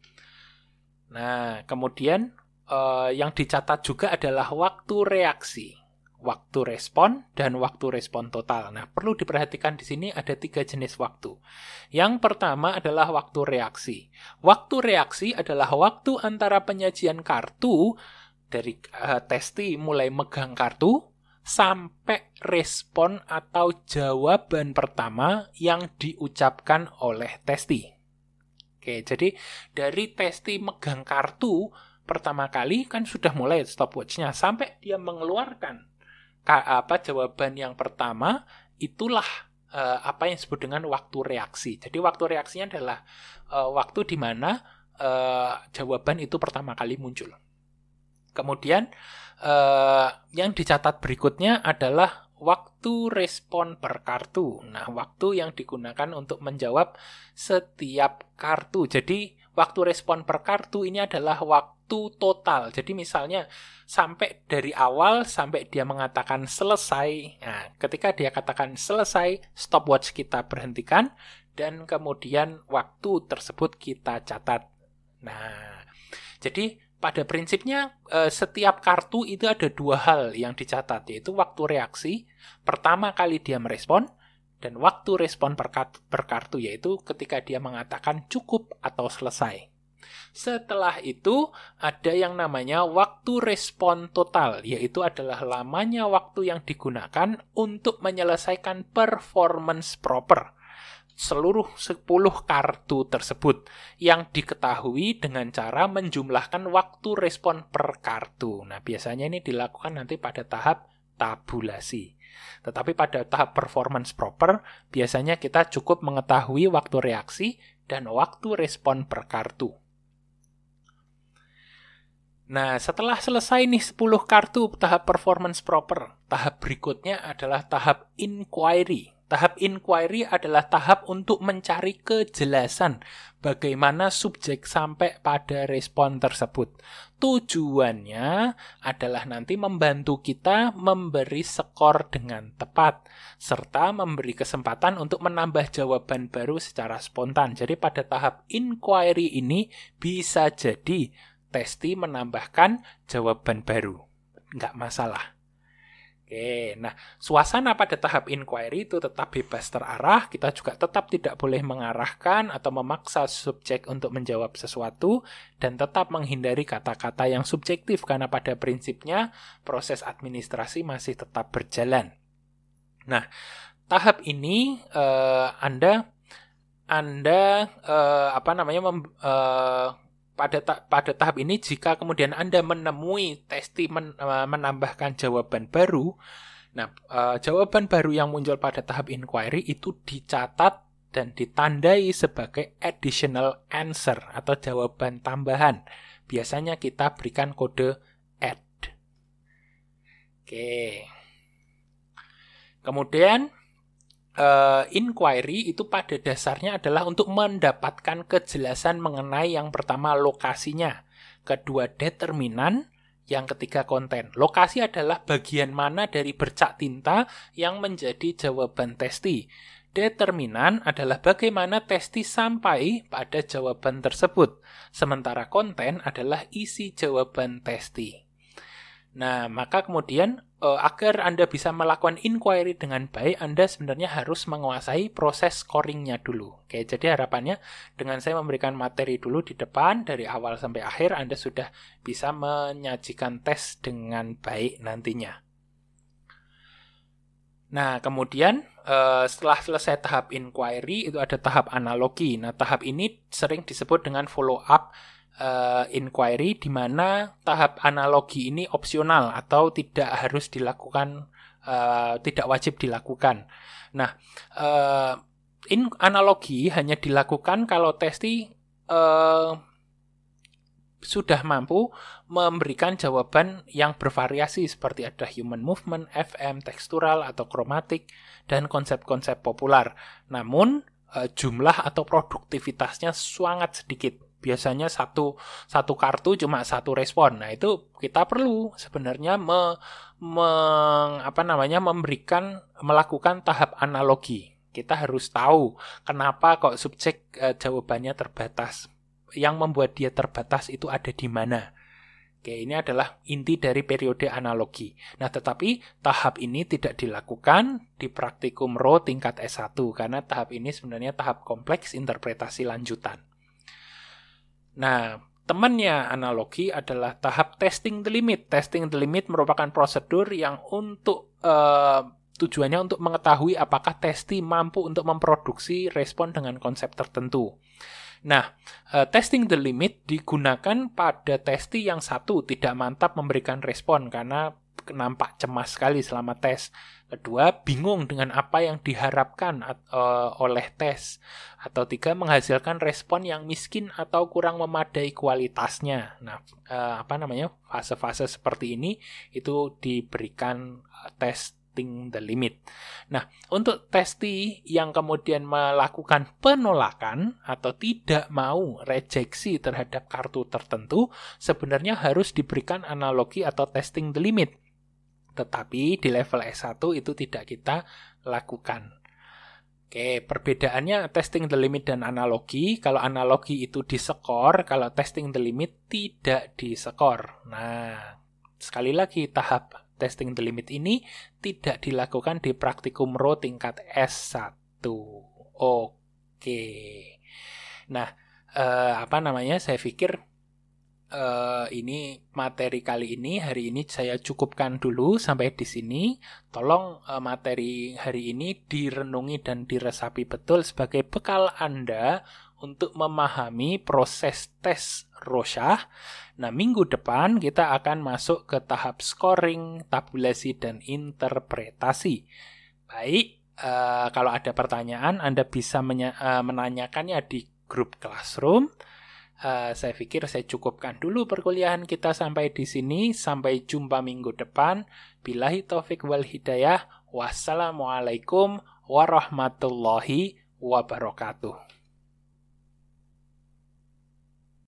Speaker 1: Nah, kemudian uh, yang dicatat juga adalah waktu reaksi, waktu respon, dan waktu respon total. Nah, perlu diperhatikan di sini ada tiga jenis waktu. Yang pertama adalah waktu reaksi. Waktu reaksi adalah waktu antara penyajian kartu dari uh, testi mulai megang kartu sampai respon atau jawaban pertama yang diucapkan oleh testi. Oke, jadi dari testi megang kartu pertama kali kan sudah mulai stopwatchnya sampai dia mengeluarkan apa jawaban yang pertama itulah uh, apa yang disebut dengan waktu reaksi. Jadi waktu reaksinya adalah uh, waktu di mana uh, jawaban itu pertama kali muncul. Kemudian uh, yang dicatat berikutnya adalah waktu respon per kartu. Nah, waktu yang digunakan untuk menjawab setiap kartu. Jadi waktu respon per kartu ini adalah waktu total. Jadi misalnya sampai dari awal sampai dia mengatakan selesai. Nah, ketika dia katakan selesai, stopwatch kita berhentikan dan kemudian waktu tersebut kita catat. Nah, jadi pada prinsipnya eh, setiap kartu itu ada dua hal yang dicatat yaitu waktu reaksi pertama kali dia merespon dan waktu respon per kartu, per kartu yaitu ketika dia mengatakan cukup atau selesai. Setelah itu ada yang namanya waktu respon total, yaitu adalah lamanya waktu yang digunakan untuk menyelesaikan performance proper seluruh 10 kartu tersebut yang diketahui dengan cara menjumlahkan waktu respon per kartu. Nah, biasanya ini dilakukan nanti pada tahap tabulasi. Tetapi pada tahap performance proper, biasanya kita cukup mengetahui waktu reaksi dan waktu respon per kartu. Nah, setelah selesai nih 10 kartu tahap performance proper, tahap berikutnya adalah tahap inquiry. Tahap inquiry adalah tahap untuk mencari kejelasan bagaimana subjek sampai pada respon tersebut. Tujuannya adalah nanti membantu kita memberi skor dengan tepat, serta memberi kesempatan untuk menambah jawaban baru secara spontan. Jadi pada tahap inquiry ini bisa jadi testi menambahkan jawaban baru. Nggak masalah. Oke, nah suasana pada tahap inquiry itu tetap bebas terarah. Kita juga tetap tidak boleh mengarahkan atau memaksa subjek untuk menjawab sesuatu dan tetap menghindari kata-kata yang subjektif karena pada prinsipnya proses administrasi masih tetap berjalan. Nah, tahap ini uh, Anda Anda uh, apa namanya mem, uh, pada ta pada tahap ini jika kemudian Anda menemui testi men menambahkan jawaban baru, nah uh, jawaban baru yang muncul pada tahap inquiry itu dicatat dan ditandai sebagai additional answer atau jawaban tambahan. Biasanya kita berikan kode add. Oke. Kemudian uh, inquiry itu pada dasarnya adalah untuk mendapatkan kejelasan mengenai yang pertama lokasinya, kedua determinan, yang ketiga konten. Lokasi adalah bagian mana dari bercak tinta yang menjadi jawaban testi. Determinan adalah bagaimana testi sampai pada jawaban tersebut, sementara konten adalah isi jawaban testi. Nah, maka kemudian uh, agar Anda bisa melakukan inquiry dengan baik, Anda sebenarnya harus menguasai proses scoringnya dulu. Oke, jadi harapannya dengan saya memberikan materi dulu di depan dari awal sampai akhir, Anda sudah bisa menyajikan tes dengan baik nantinya. Nah, kemudian uh, setelah selesai tahap inquiry, itu ada tahap analogi. Nah, tahap ini sering disebut dengan follow up uh, inquiry di mana tahap analogi ini opsional atau tidak harus dilakukan uh, tidak wajib dilakukan. Nah, uh, in analogi hanya dilakukan kalau testi uh, sudah mampu memberikan jawaban yang bervariasi seperti ada human movement, FM, tekstural atau kromatik dan konsep-konsep populer. Namun jumlah atau produktivitasnya sangat sedikit biasanya satu satu kartu cuma satu respon. Nah, itu kita perlu sebenarnya me, me, apa namanya memberikan melakukan tahap analogi. Kita harus tahu kenapa kok subjek e, jawabannya terbatas. Yang membuat dia terbatas itu ada di mana. Oke, ini adalah inti dari periode analogi. Nah, tetapi tahap ini tidak dilakukan di praktikum RO tingkat S1 karena tahap ini sebenarnya tahap kompleks interpretasi lanjutan. Nah, temannya analogi adalah tahap testing the limit. Testing the limit merupakan prosedur yang untuk uh, tujuannya untuk mengetahui apakah testi mampu untuk memproduksi respon dengan konsep tertentu. Nah, uh, testing the limit digunakan pada testi yang satu tidak mantap memberikan respon karena nampak cemas sekali selama tes. Kedua, bingung dengan apa yang diharapkan uh, oleh tes. Atau tiga, menghasilkan respon yang miskin atau kurang memadai kualitasnya. Nah, uh, apa namanya? Fase-fase seperti ini itu diberikan uh, testing the limit. Nah, untuk testi yang kemudian melakukan penolakan atau tidak mau rejeksi terhadap kartu tertentu, sebenarnya harus diberikan analogi atau testing the limit tetapi di level S1 itu tidak kita lakukan. Oke, perbedaannya testing the limit dan analogi. Kalau analogi itu disekor, kalau testing the limit tidak disekor. Nah, sekali lagi tahap testing the limit ini tidak dilakukan di praktikum RO tingkat S1. Oke. Nah, eh, apa namanya? Saya pikir uh, ini materi kali ini hari ini saya cukupkan dulu sampai di sini. Tolong uh, materi hari ini direnungi dan diresapi betul sebagai bekal Anda untuk memahami proses tes Rosyah. Nah, minggu depan kita akan masuk ke tahap scoring, tabulasi, dan interpretasi. Baik, uh, kalau ada pertanyaan Anda bisa uh, menanyakannya di grup Classroom uh, saya pikir saya cukupkan dulu perkuliahan kita sampai di sini. Sampai jumpa minggu depan. Bilahi taufik wal hidayah. Wassalamualaikum warahmatullahi wabarakatuh.